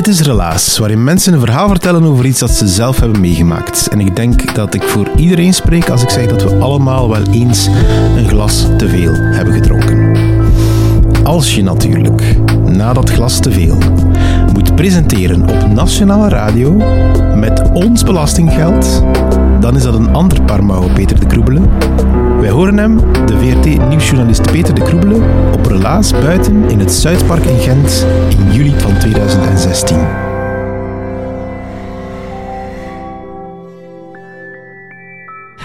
Dit is Relaas, waarin mensen een verhaal vertellen over iets dat ze zelf hebben meegemaakt. En ik denk dat ik voor iedereen spreek als ik zeg dat we allemaal wel eens een glas te veel hebben gedronken. Als je natuurlijk, na dat glas te veel, moet presenteren op nationale radio met ons belastinggeld, dan is dat een ander paar mouwen Peter de Kroebelen. Wij horen hem, de VRT-nieuwsjournalist Peter de Kroebelen, op Relaas buiten in het Zuidpark in Gent in juli van 2016.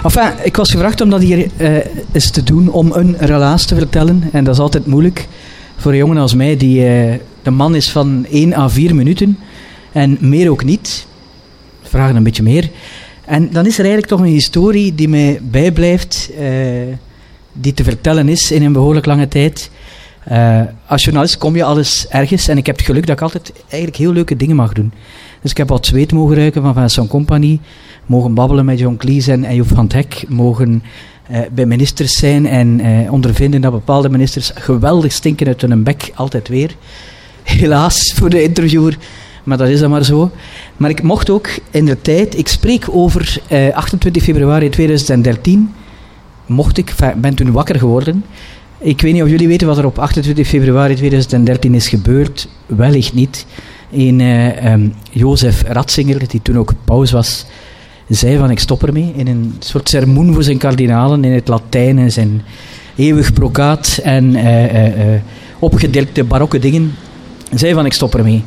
Enfin, ik was gevraagd om dat hier uh, eens te doen, om een relaas te vertellen. En dat is altijd moeilijk voor een jongen als mij, die uh, de man is van 1 à 4 minuten. En meer ook niet. Vragen een beetje meer. En dan is er eigenlijk toch een historie die mij bijblijft, uh, die te vertellen is in een behoorlijk lange tijd. Uh, als journalist kom je alles ergens en ik heb het geluk dat ik altijd eigenlijk heel leuke dingen mag doen. Dus ik heb wat zweet mogen ruiken van Vincent Compagnie, mogen babbelen met John Cleese en, en van het Hek, mogen uh, bij ministers zijn en ondervinden dat bepaalde ministers geweldig stinken uit hun bek, altijd weer. Helaas voor de interviewer maar dat is dan maar zo. Maar ik mocht ook in de tijd, ik spreek over eh, 28 februari 2013, mocht ik, ben toen wakker geworden. Ik weet niet of jullie weten wat er op 28 februari 2013 is gebeurd. Wellicht niet. Een uh, um, Jozef Ratzinger, die toen ook paus was, zei van ik stop ermee. In een soort sermoen voor zijn kardinalen in het Latijn en zijn eeuwig brokaat en uh, uh, opgedeelde barokke dingen. Zei van ik stop ermee.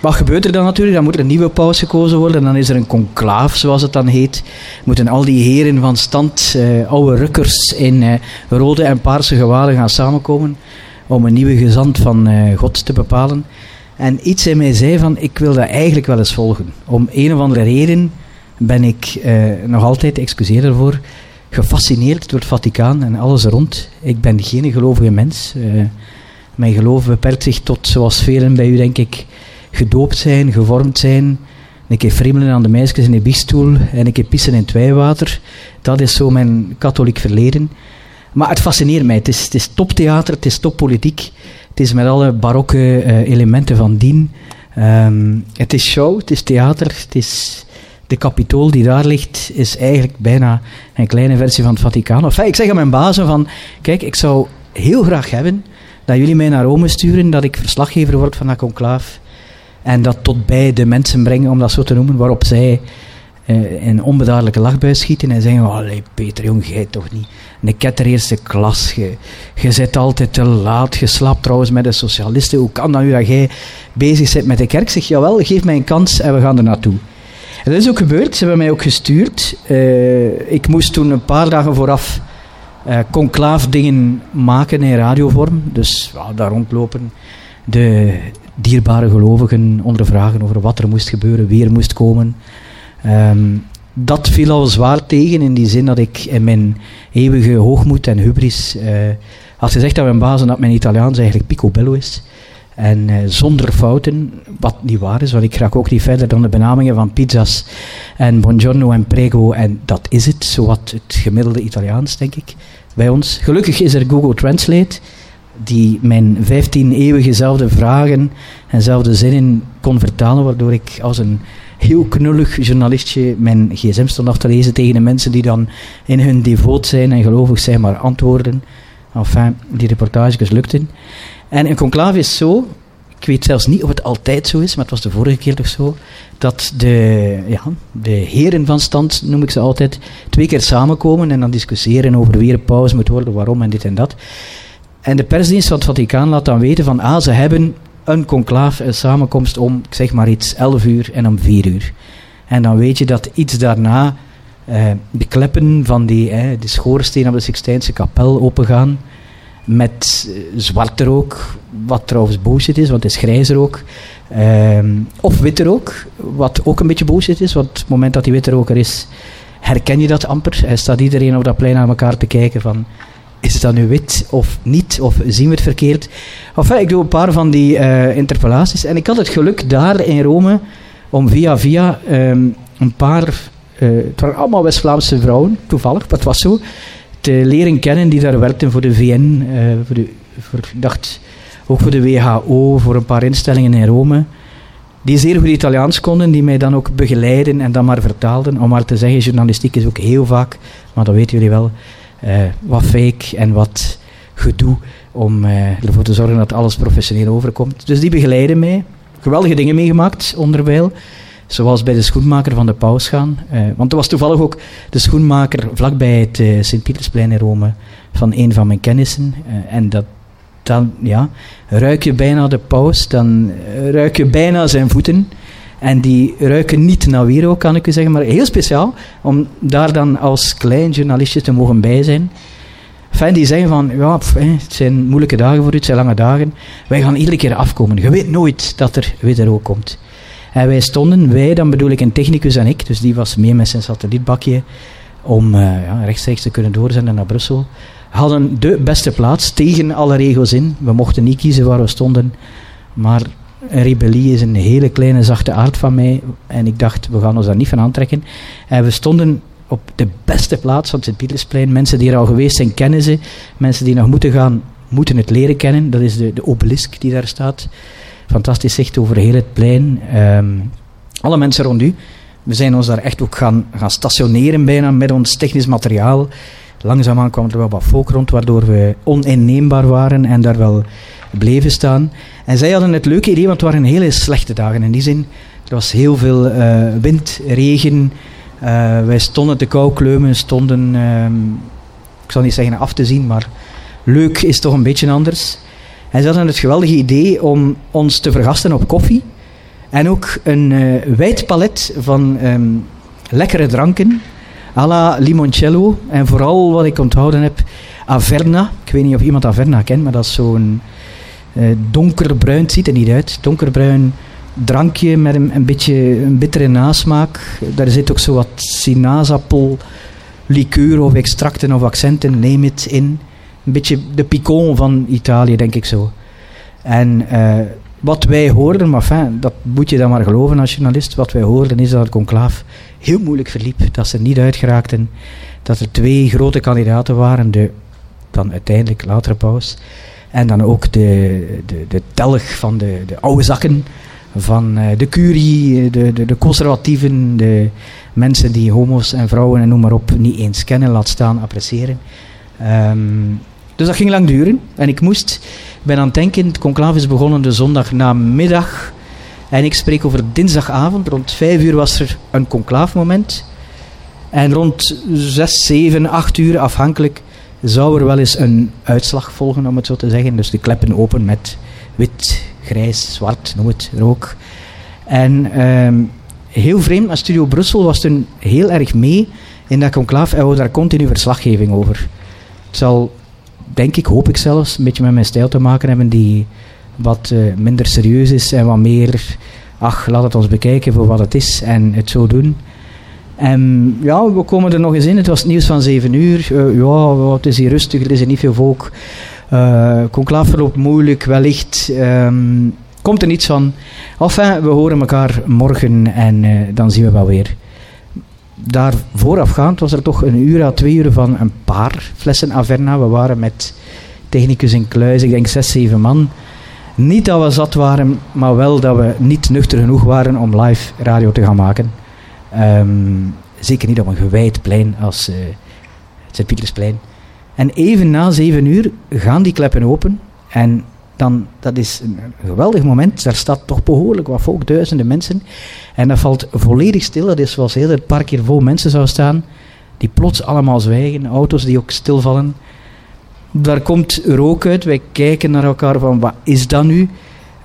Wat gebeurt er dan natuurlijk? Dan moet er een nieuwe paus gekozen worden. En dan is er een conclaaf, zoals het dan heet. Moeten al die heren van stand, uh, oude rukkers in uh, rode en paarse gewaden gaan samenkomen. Om een nieuwe gezant van uh, God te bepalen. En iets in mij zei van, ik wil dat eigenlijk wel eens volgen. Om een of andere reden ben ik nog altijd, excuseer ervoor, gefascineerd door het Vaticaan en alles rond. Ik ben geen gelovige mens. mijn geloof beperkt zich tot, zoals velen bij u denk ik, gedoopt zijn, gevormd zijn. Een keer friemelen aan de meisjes in de biechtstoel en een keer pissen in het wijwater. Dat is zo mijn katholiek verleden. Maar het fascineert mij. Het is, het is toptheater, het is toppolitiek. Het is met alle barokke uh, elementen van dien. Um, het is show, het is theater, het is... De kapitool die daar ligt, is eigenlijk bijna een kleine versie van het Vaticaan. Enfin, ik zeg aan mijn bazen van, kijk, ik zou heel graag hebben dat jullie mij naar Rome sturen, dat ik verslaggever word van dat conclaaf. En dat tot bij de mensen brengen, om dat zo te noemen, waarop zij een onbedaarlijke lachbui schieten en zeggen: Allee, Peter, jong, jij toch niet. Een ketter eerste klas, je, zit altijd te laat, je slaapt trouwens met de socialisten. Hoe kan dat nu dat jij bezig bent met de kerk? Zeg, jawel, geef mij een kans en we gaan er naartoe. En dat is ook gebeurd, ze hebben mij ook gestuurd. Uh, ik moest toen een paar dagen vooraf uh, conclaaf dingen maken in radiovorm. Dus daar rondlopen. De, dierbare gelovigen ondervragen over wat er moest gebeuren, wie er moest komen. Um, dat viel al zwaar tegen in die zin dat ik in mijn eeuwige hoogmoed en hubris uh, had gezegd dat mijn baas dat mijn Italiaans eigenlijk picobello is. En uh, zonder fouten, wat niet waar is, want ik raak ook niet verder dan de benamingen van pizza's en buongiorno en prego. En dat is het, zowat het gemiddelde Italiaans, denk ik, bij ons. Gelukkig is er Google Translate die mijn 15 eeuwige zelfde vragen en zelfde zinnen kon vertalen, waardoor ik als een heel knullig journalistje mijn gsm stond af te lezen tegen de mensen die dan in hun devoot zijn en gelovig zijn, maar antwoorden. Enfin, die reportages lukten. En een conclave is zo, ik weet zelfs niet of het altijd zo is, maar het was de vorige keer toch zo, dat de, ja, de heren van stand, noem ik ze altijd, twee keer samenkomen en dan discussiëren over wie er pauze moet worden, waarom en dit en dat. En de persdienst van het Vaticaan laat dan weten van, ah, ze hebben een conclave, een samenkomst om, ik zeg maar iets, 11 uur en om 4 uur. En dan weet je dat iets daarna eh, de kleppen van die, eh, de schoorsteen op de Sixtijnse kapel opengaan met uh, zwarte rook, wat trouwens bullshit is, want het is grijze rook. Ehm, of witte rook, wat ook een beetje bullshit is, want het moment dat die witte rook er is, herken je dat amper. Er staat iedereen op dat plein aan elkaar te kijken van, is dat nu wit of niet, of zien we het verkeerd? Enfin, ik doe een paar van die uh, interpellaties en ik had het geluk daar in Rome om via via um, een paar, uh, het waren allemaal West-Vlaamse vrouwen, toevallig, het was zo, te leren kennen die daar werkten voor de VN, uh, voor de, voor, ik dacht ook voor de WHO, voor een paar instellingen in Rome, die zeer goed Italiaans konden, die mij dan ook begeleiden en dan maar vertaalden. Om maar te zeggen, journalistiek is ook heel vaak, maar dat weten jullie wel, uh, wat fake en wat gedoe om uh, ervoor te zorgen dat alles professioneel overkomt. Dus die begeleiden mij. Geweldige dingen meegemaakt onderwijl. Zoals bij de schoenmaker van de paus gaan. Uh, want er was toevallig ook de schoenmaker vlakbij het Sint-Pietersplein in Rome van een van mijn kennissen. En dat, dan ja, ruik je bijna de paus, dan ruik je bijna zijn voeten. En die ruiken niet naar wierook, kan ik u zeggen, maar heel speciaal om daar dan als klein journalistje te mogen bij zijn. Enfin, die zeggen van, ja, het zijn moeilijke dagen voor u, het zijn lange dagen. Wij gaan iedere keer afkomen. Je weet nooit dat er witte rook komt. En wij stonden, wij, dan bedoel ik een technicus en ik, dus die was mee met zijn satellietbakje om uh, ja, rechtstreeks te kunnen doorzenden naar Brussel. Hadden de beste plaats tegen alle regels in. We mochten niet kiezen waar we stonden, maar een rebellie is een hele kleine zachte aard van mij. En ik dacht, we gaan ons daar niet van aantrekken. En we stonden op de beste plaats van het Sint-Pietersplein. Mensen die er al geweest zijn, kennen ze. Mensen die nog moeten gaan, moeten het leren kennen. Dat is de, de obelisk die daar staat. Fantastisch zicht over heel het plein. Um, alle mensen rond u. We zijn ons daar echt ook gaan, gaan stationeren bijna met ons technisch materiaal. Langzaamaan kwam er wel wat volk rond, waardoor we oninneembaar waren en daar wel bleven staan. En zij hadden het leuke idee, want het waren hele slechte dagen in die zin. Er was heel veel uh, wind, regen. Uh, wij stonden te kou kleumen, stonden, uh, ik zal niet zeggen af te zien, maar leuk is toch een beetje anders. En ze hadden het geweldige idee om ons te vergasten op koffie. En ook een uh, wijd palet van um, lekkere dranken. À la limoncello. En vooral wat ik onthouden heb, Averna. Ik weet niet of iemand Averna kent, maar dat is zo'n uh, donkerbruin, het ziet er niet uit, donkerbruin drankje met een, een beetje een bittere nasmaak. Daar zit ook zo wat sinaasappel, liqueur of extracten of accenten, neem het in. Een beetje de picon van Italië, denk ik zo. En uh, wat wij hoorden, maar dat moet je dan maar geloven als journalist, wat wij hoorden is dat het conclaaf heel moeilijk verliep, dat ze niet uitgeraakten, dat er twee grote kandidaten waren, de dan uiteindelijk latere paus, en dan ook de, de, de telg van de, de oude zakken, van uh, de curie, de, de, de conservatieven, de mensen die homo's en vrouwen en noem maar op niet eens kennen, laat staan appreciëren. Um, dus dat ging lang duren. En ik moest, ben aan het denken, het conclave is begonnen de zondag namiddag. En ik spreek over dinsdagavond. Rond vijf uur was er een conclaafmoment. En rond zes, zeven, acht uur afhankelijk zou er wel eens een uitslag volgen, om het zo te zeggen. Dus de kleppen open met wit, grijs, zwart, noem het, rook. En um, heel vreemd, maar Studio Brussel was toen heel erg mee in dat conclaaf en we daar continu verslaggeving over. Het zal, denk ik, hoop ik zelfs, een beetje met mijn stijl te maken hebben die wat uh, minder serieus is en wat meer, ach, laat het ons bekijken voor wat het is en het zo doen. En ja, we komen er nog eens in. Het was het nieuws van 7 uur. Uh, ja, het is hier rustig, er is niet veel volk. Uh, conclave verloopt moeilijk, wellicht. Um, komt er niets van. Enfin, we horen elkaar morgen en dan zien we wel weer. Daar voorafgaand was er toch een uur à twee uur van een paar flessen Averna. We waren met technicus in kluis, ik denk zes, zeven man. Niet dat we zat waren, maar wel dat we niet nuchter genoeg waren om live radio te gaan maken. Um, zeker niet op een gewijd plein als uh, het Sint-Pietersplein. En even na zeven uur gaan die kleppen open. En dan dat is een geweldig moment. Daar staat toch behoorlijk wat volk, duizenden mensen. En dat valt volledig stil. Dat is zoals heel het park hier vol mensen zou staan. Die plots allemaal zwijgen. Auto's die ook stilvallen. Daar komt rook uit. Wij kijken naar elkaar van wat is dat nu?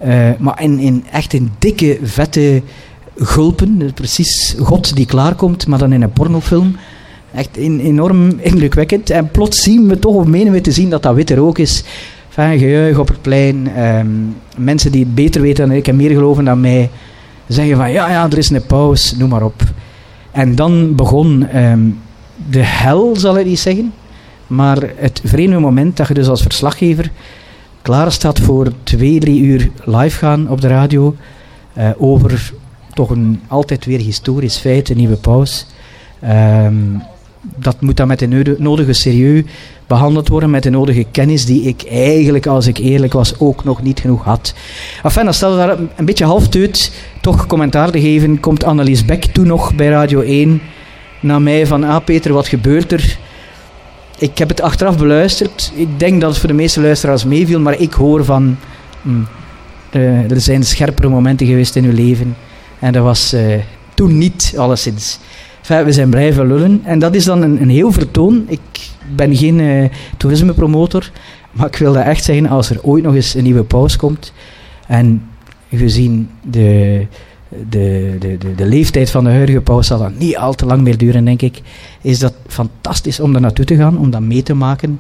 Uh, maar in, in, echt in dikke, vette gulpen. Precies God die klaarkomt, maar dan in een pornofilm. Echt enorm indrukwekkend. En plots zien we toch, of menen we te zien dat dat witte rook is. Enfin, gejuich op het plein. Um, mensen die het beter weten dan ik en meer geloven dan mij, zeggen van ja, ja, er is een pauze, noem maar op. En dan begon um, de hel, zal ik niet zeggen. Maar het vreemde moment dat je dus als verslaggever klaar staat voor twee, drie uur live gaan op de radio uh, over toch een altijd weer historisch feit, een nieuwe pauze. Um, dat moet dan met de nodige serieus behandeld worden, met de nodige kennis die ik eigenlijk, als ik eerlijk was, ook nog niet genoeg had. Enfin, dan stelde daar een beetje half teut toch commentaar te geven, komt Annelies Beck toen nog bij Radio 1 naar mij van, ah Peter, wat gebeurt er? Ik heb het achteraf beluisterd. Ik denk dat het voor de meeste luisteraars meeviel, maar ik hoor van, hmm, er zijn scherpere momenten geweest in uw leven. En dat was uh, toen niet, alleszins. We zijn blijven lullen. En dat is dan een, een heel vertoon. Ik ben geen uh, toerismepromotor, maar ik wil dat echt zeggen, als er ooit nog eens een nieuwe pauze komt, en gezien de, de, de, de, de leeftijd van de huidige pauze zal dat niet al te lang meer duren, denk ik, is dat fantastisch om daar naartoe te gaan, om dat mee te maken.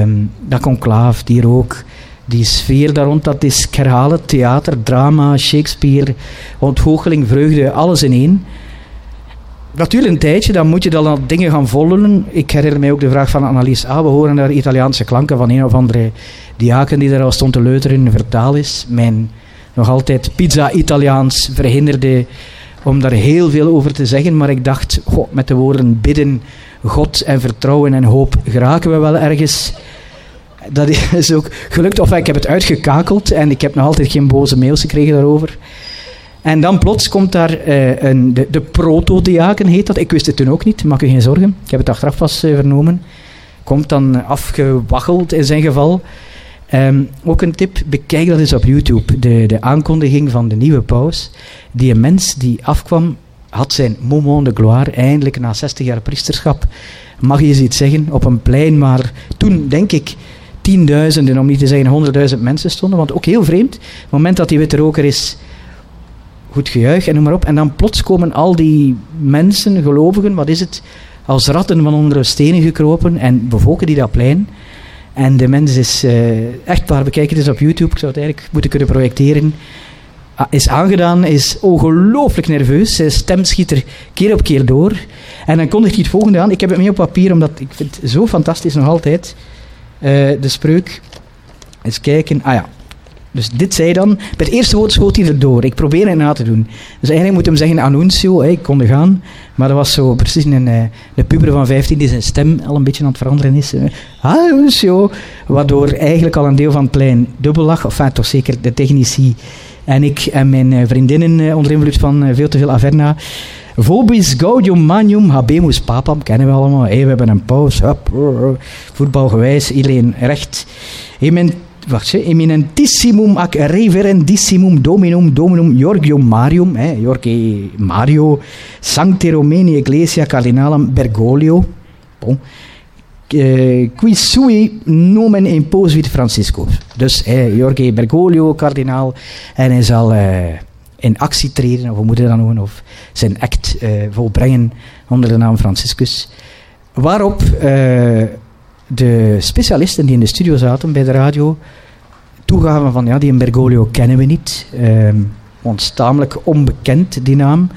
Um, dat conclaaf, die rook, die sfeer daar rond, dat is, het, theater, drama, Shakespeare, ontgoocheling, vreugde, alles in één natuurlijk een tijdje, dan moet je dan dingen gaan volgen. Ik herinner mij ook de vraag van Annelies A. We horen daar Italiaanse klanken van een of andere diaken die daar al stond te leuteren. Vertaal is. Mijn nog altijd pizza-Italiaans verhinderde om daar heel veel over te zeggen. Maar ik dacht, goh, met de woorden bidden, God en vertrouwen en hoop geraken we wel ergens. Dat is ook gelukt. Of ik heb het uitgekakeld en ik heb nog altijd geen boze mails gekregen daarover. En dan plots komt daar uh, een, de, de proto-diaken, heet dat. Ik wist het toen ook niet, maak u geen zorgen. Ik heb het achteraf pas uh, vernomen. Komt dan afgewaggeld in zijn geval. Um, ook een tip, bekijk dat eens op YouTube. De, de aankondiging van de nieuwe paus. Die een mens die afkwam, had zijn moment de gloire, eindelijk na 60 jaar priesterschap. Mag je eens iets zeggen, op een plein, maar toen denk ik tienduizenden, om niet te zeggen honderdduizend mensen stonden. Want ook heel vreemd, het moment dat die witte roker is goed gejuich en noem maar op. En dan plots komen al die mensen, gelovigen, wat is het, als ratten van onder stenen gekropen en bevolken die dat plein. En de mens is uh, echt waar, bekijk het eens op YouTube, ik zou het eigenlijk moeten kunnen projecteren. Ah, is aangedaan, is ongelooflijk nerveus. Zijn stem schiet er keer op keer door. En dan kondigt hij het volgende aan. Ik heb het mee op papier, omdat ik vind het zo fantastisch nog altijd. Uh, de spreuk. Eens kijken. Ah ja, dus dit zei dan, bij het eerste woord schoot hij erdoor. Ik probeer het na te doen. Dus eigenlijk moet hem zeggen annuncio, ik kon gaan. Maar dat was zo precies een, eh, een puber van 15 die zijn stem al een beetje aan het veranderen is. Annuncio. Waardoor eigenlijk al een deel van het plein dubbel lag. Enfin, toch zeker de technici en ik en mijn eh, vriendinnen eh, onder invloed van veel te veel Averna. Vobis gaudium manium habemus papam, kennen we allemaal. Hey, we hebben een pauze, voetbalgewijs, iedereen recht. Hey, wacht, eminentissimum ac reverendissimum dominum dominum Georgium Marium, eh, Jorge Mario, Sancte Romani Ecclesia Cardinalum Bergoglio, bon, eh, qui sui nomen imposuit Francisco. Dus eh, Jorge Bergoglio, kardinaal, en hij zal uh, in actie treden, of hoe moet je dat noemen, of zijn act uh, volbrengen onder de naam Franciscus. Waarop uh, de specialisten die in de studio zaten bij de radio toegaven van ja, die Bergoglio kennen we niet. Uh, ons onbekend, die naam.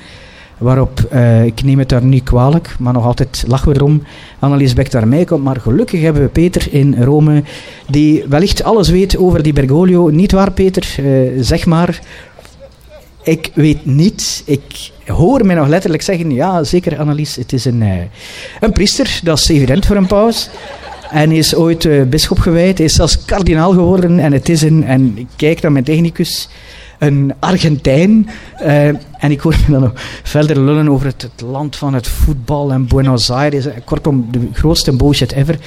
Waarop, uh, ik neem het daar niet kwalijk, maar nog altijd lachen we erom. Annelies Beck daarmee komt. Maar gelukkig hebben we Peter in Rome, die wellicht alles weet over die Bergoglio. Niet waar, Peter? Uh, zeg maar. Ik weet niet. Ik hoor mij nog letterlijk zeggen: ja, zeker, Annelies, het is een, uh, een priester. Dat is evident voor een paus. En is ooit uh, bisschop gewijd. Is zelfs kardinaal geworden. En het is een, en ik kijk naar mijn technicus, een Argentijn. Uh, en ik hoor me dan nog verder lullen over het, land van het voetbal en Buenos Aires. Kortom, de grootste bullshit ever.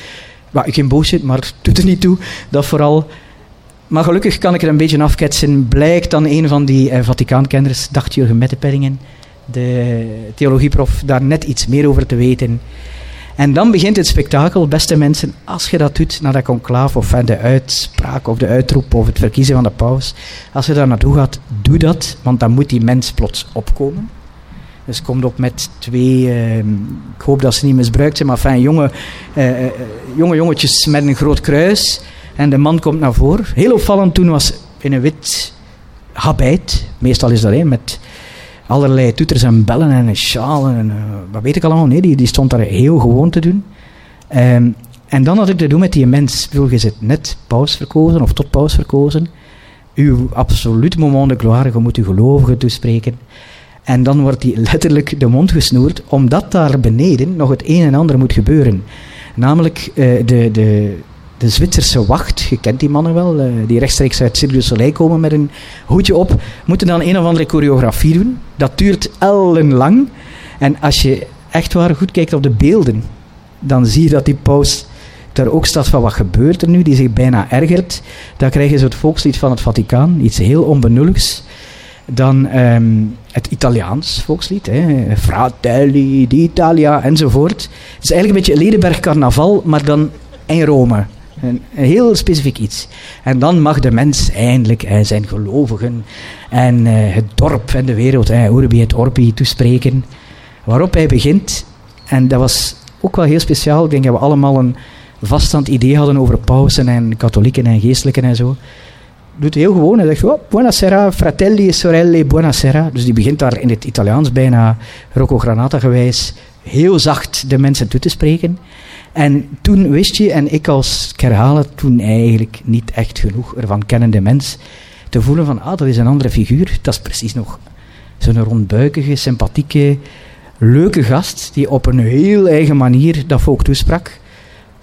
Maar, geen bullshit, maar doet er niet toe. Dat vooral. maar gelukkig kan ik er een beetje afketsen. Blijkt dan een van die uh, Vaticaankenners, dacht Jurgen Mettepenningen, de theologieprof, daar net iets meer over te weten. En dan begint het spektakel, beste mensen, als je dat doet naar dat conclave of de uitspraak of de uitroep of het verkiezen van de paus, als je daar naartoe gaat, doe dat, want dan moet die mens plots opkomen. Dus komt op met twee, uh, ik hoop dat ze niet misbruikt zijn, maar fijn, jonge, uh, jonge jongetjes met een groot kruis. En de man komt naar voren. Heel opvallend toen was in een wit habit, meestal is dat hè, met allerlei toeters en bellen en een en uh, wat weet ik allemaal. Nee, die, die stond daar heel gewoon te doen. Um, en dan had ik te doen met die mens. Je zit net paus verkozen of tot paus verkozen. Uw absoluut moment de gloire, je moet uw gelovigen toespreken. En dan wordt die letterlijk de mond gesnoerd, omdat daar beneden nog het een en ander moet gebeuren. Namelijk uh, de, de, de Zwitserse wacht, je kent die mannen wel, uh, die rechtstreeks uit Cirque du komen met een hoedje op, moeten dan een of andere choreografie doen. Dat duurt ellenlang. En als je echt waar goed kijkt op de beelden, dan zie je dat die paus daar ook staat van wat gebeurt er nu, die zich bijna ergert. Dan krijg je zo het volkslied van het Vaticaan, iets heel onbenulligs. Dan um, het Italiaans volkslied, hè, Fratelli d'Italia enzovoort. Het is eigenlijk een beetje Ledenberg carnaval, maar dan in Rome. Een, heel specifiek iets. En dan mag de mens eindelijk en zijn gelovigen en uh, het dorp en de wereld, uh, Urbi et Orbi, toespreken. Waarop hij begint, en dat was ook wel heel speciaal, ik denk dat we allemaal een vaststand idee hadden over pausen en katholieken en geestelijken en zo. Doet heel gewoon, hij zegt, oh, buonasera, fratelli e sorelle, buonasera. Dus die begint daar in het Italiaans bijna Rocco Granata gewijs heel zacht de mensen toe te spreken. En toen wist je, en ik als, het, toen eigenlijk niet echt genoeg ervan kennende mens, te voelen van, ah, dat is een andere figuur. Dat is precies nog zo'n rondbuikige, sympathieke, leuke gast, die op een heel eigen manier dat volk toesprak.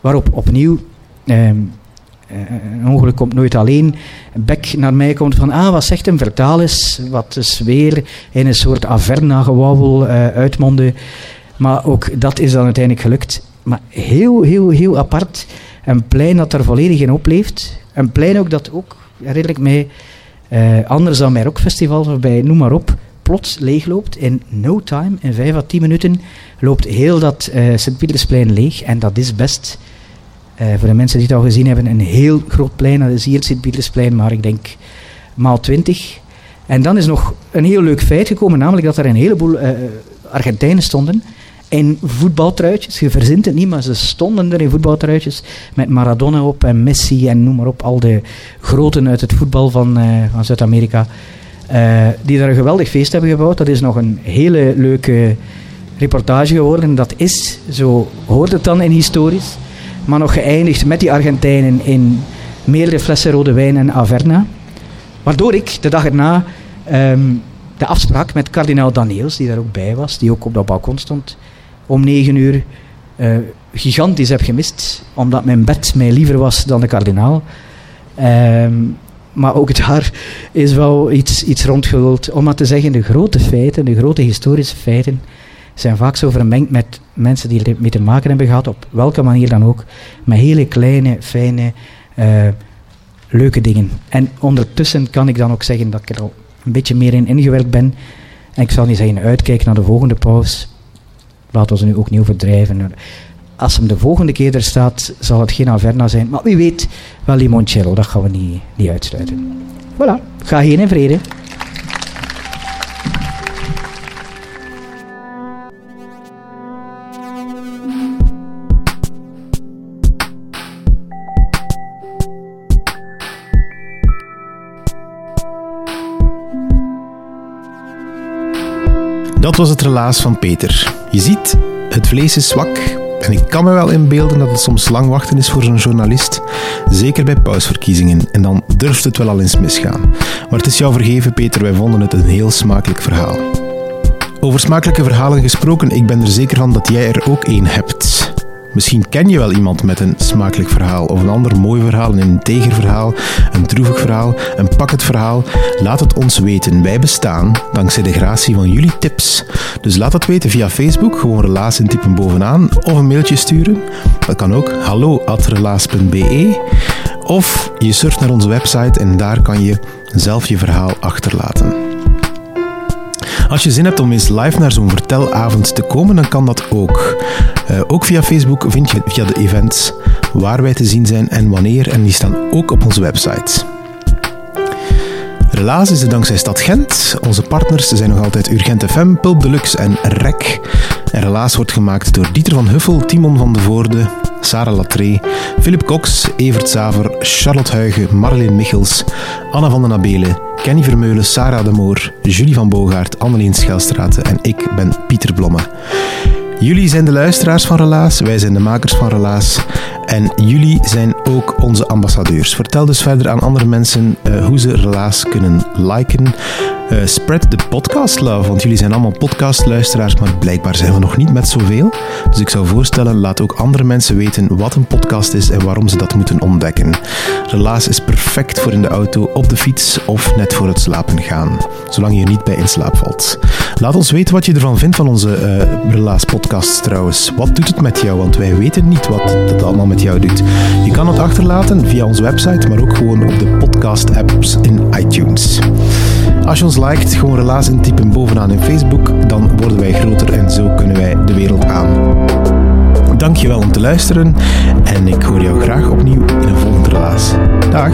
Waarop opnieuw, ehm, eh, een ongeluk komt nooit alleen, Beck naar mij komt van, ah, wat zegt hem, vertaal eens, wat is weer in een soort averna-gewauwel uh, uitmonden. Maar ook dat is dan uiteindelijk gelukt. Maar heel, heel, heel apart. Een plein dat er volledig in opleeft. Een plein ook dat ook, redelijk mij, uh, anders dan bij rockfestivals of bij noem maar op, plots leegloopt. In no time, in vijf à tien minuten, loopt heel dat uh, Sint-Pietersplein leeg. En dat is best, uh, voor de mensen die het al gezien hebben, een heel groot plein. Dat is hier Sint-Pietersplein, maar ik denk maal twintig. En dan is nog een heel leuk feit gekomen, namelijk dat er een heleboel Argentijnen stonden in voetbaltruitjes. Je verzint het niet, maar ze stonden er in voetbaltruitjes met Maradona op en Messi en noem maar op. Al de groten uit het voetbal van, uh, van Zuid-Amerika. Uh, die daar een geweldig feest hebben gebouwd. Dat is nog een hele leuke reportage geworden. Dat is, zo hoort het dan in historisch, maar nog geëindigd met die Argentijnen in meerdere flessen rode wijn en Averna. Waardoor ik de dag erna um, de afspraak met kardinaal Daniels, die daar ook bij was, die ook op dat balkon stond, om negen uur uh, gigantisch heb gemist, omdat mijn bed mij liever was dan de kardinaal. Um, maar ook daar is wel iets, iets. Om maar te zeggen, de grote feiten, de grote historische feiten, zijn vaak zo vermengd met mensen die ermee te maken hebben gehad, op welke manier dan ook, met hele kleine, fijne, uh, leuke dingen. En ondertussen kan ik dan ook zeggen dat ik er al een beetje meer in ingewerkt ben. En ik zal niet zeggen uitkijken naar de volgende pauze. Laten we ze nu ook niet overdrijven. Als hem de volgende keer er staat, zal het geen Averna zijn. Maar wie weet, wel limoncello, dat gaan we niet, niet uitsluiten. Voilà, ga heen in vrede. Dat was het relaas van Peter. Je ziet, het vlees is zwak. En ik kan me wel inbeelden dat het soms lang wachten is voor zo'n journalist. Zeker bij pausverkiezingen. En dan durft het wel al eens misgaan. Maar het is jou vergeven, Peter. Wij vonden het een heel smakelijk verhaal. Over smakelijke verhalen gesproken, ik ben er zeker van dat jij er ook één hebt. Misschien ken je wel iemand met een smakelijk verhaal of een ander mooi verhaal, een integer verhaal, een droevig verhaal, een pakkend verhaal. Laat het ons weten. Wij bestaan dankzij de gratie van jullie tips. Dus laat het weten via Facebook, gewoon relaas typen bovenaan of een mailtje sturen. Dat kan ook hallo@relaas.be Of je surft naar onze website en daar kan je zelf je verhaal achterlaten. Als je zin hebt om eens live naar zo'n vertelavond te komen, dan kan dat ook. Uh, ook via Facebook vind je via de events waar wij te zien zijn en wanneer. En die staan ook op onze website. Relaas is er dankzij Stad Gent. Onze partners zijn nog altijd Urgent FM, Pulp Deluxe en REC. En Relaas wordt gemaakt door Dieter van Huffel, Timon van de Voorde, Sarah Latree, Philip Cox, Evert Zaver, Charlotte Huigen, Marleen Michels, Anna van den Abelen, Kenny Vermeulen, Sarah de Moor, Julie van Bogaert, Anneleen Schelstraten en ik ben Pieter Blomme. Jullie zijn de luisteraars van Relaas, wij zijn de makers van Relaas. En jullie zijn ook onze ambassadeurs. Vertel dus verder aan andere mensen uh, hoe ze Relaas kunnen liken. Uh, spread the podcast love, want jullie zijn allemaal podcastluisteraars, maar blijkbaar zijn we nog niet met zoveel. Dus ik zou voorstellen, laat ook andere mensen weten wat een podcast is en waarom ze dat moeten ontdekken. Relaas is perfect voor in de auto, op de fiets of net voor het slapen gaan, zolang je er niet bij in slaap valt. Laat ons weten wat je ervan vindt van onze uh, Relaas podcast trouwens. Wat doet het met jou? Want wij weten niet wat dat allemaal jou doet. Je kan het achterlaten via onze website, maar ook gewoon op de podcast-apps in iTunes. Als je ons liked, gewoon relaas intypen bovenaan in Facebook, dan worden wij groter en zo kunnen wij de wereld aan. Dankjewel om te luisteren en ik hoor jou graag opnieuw in een volgende relaas. Dag!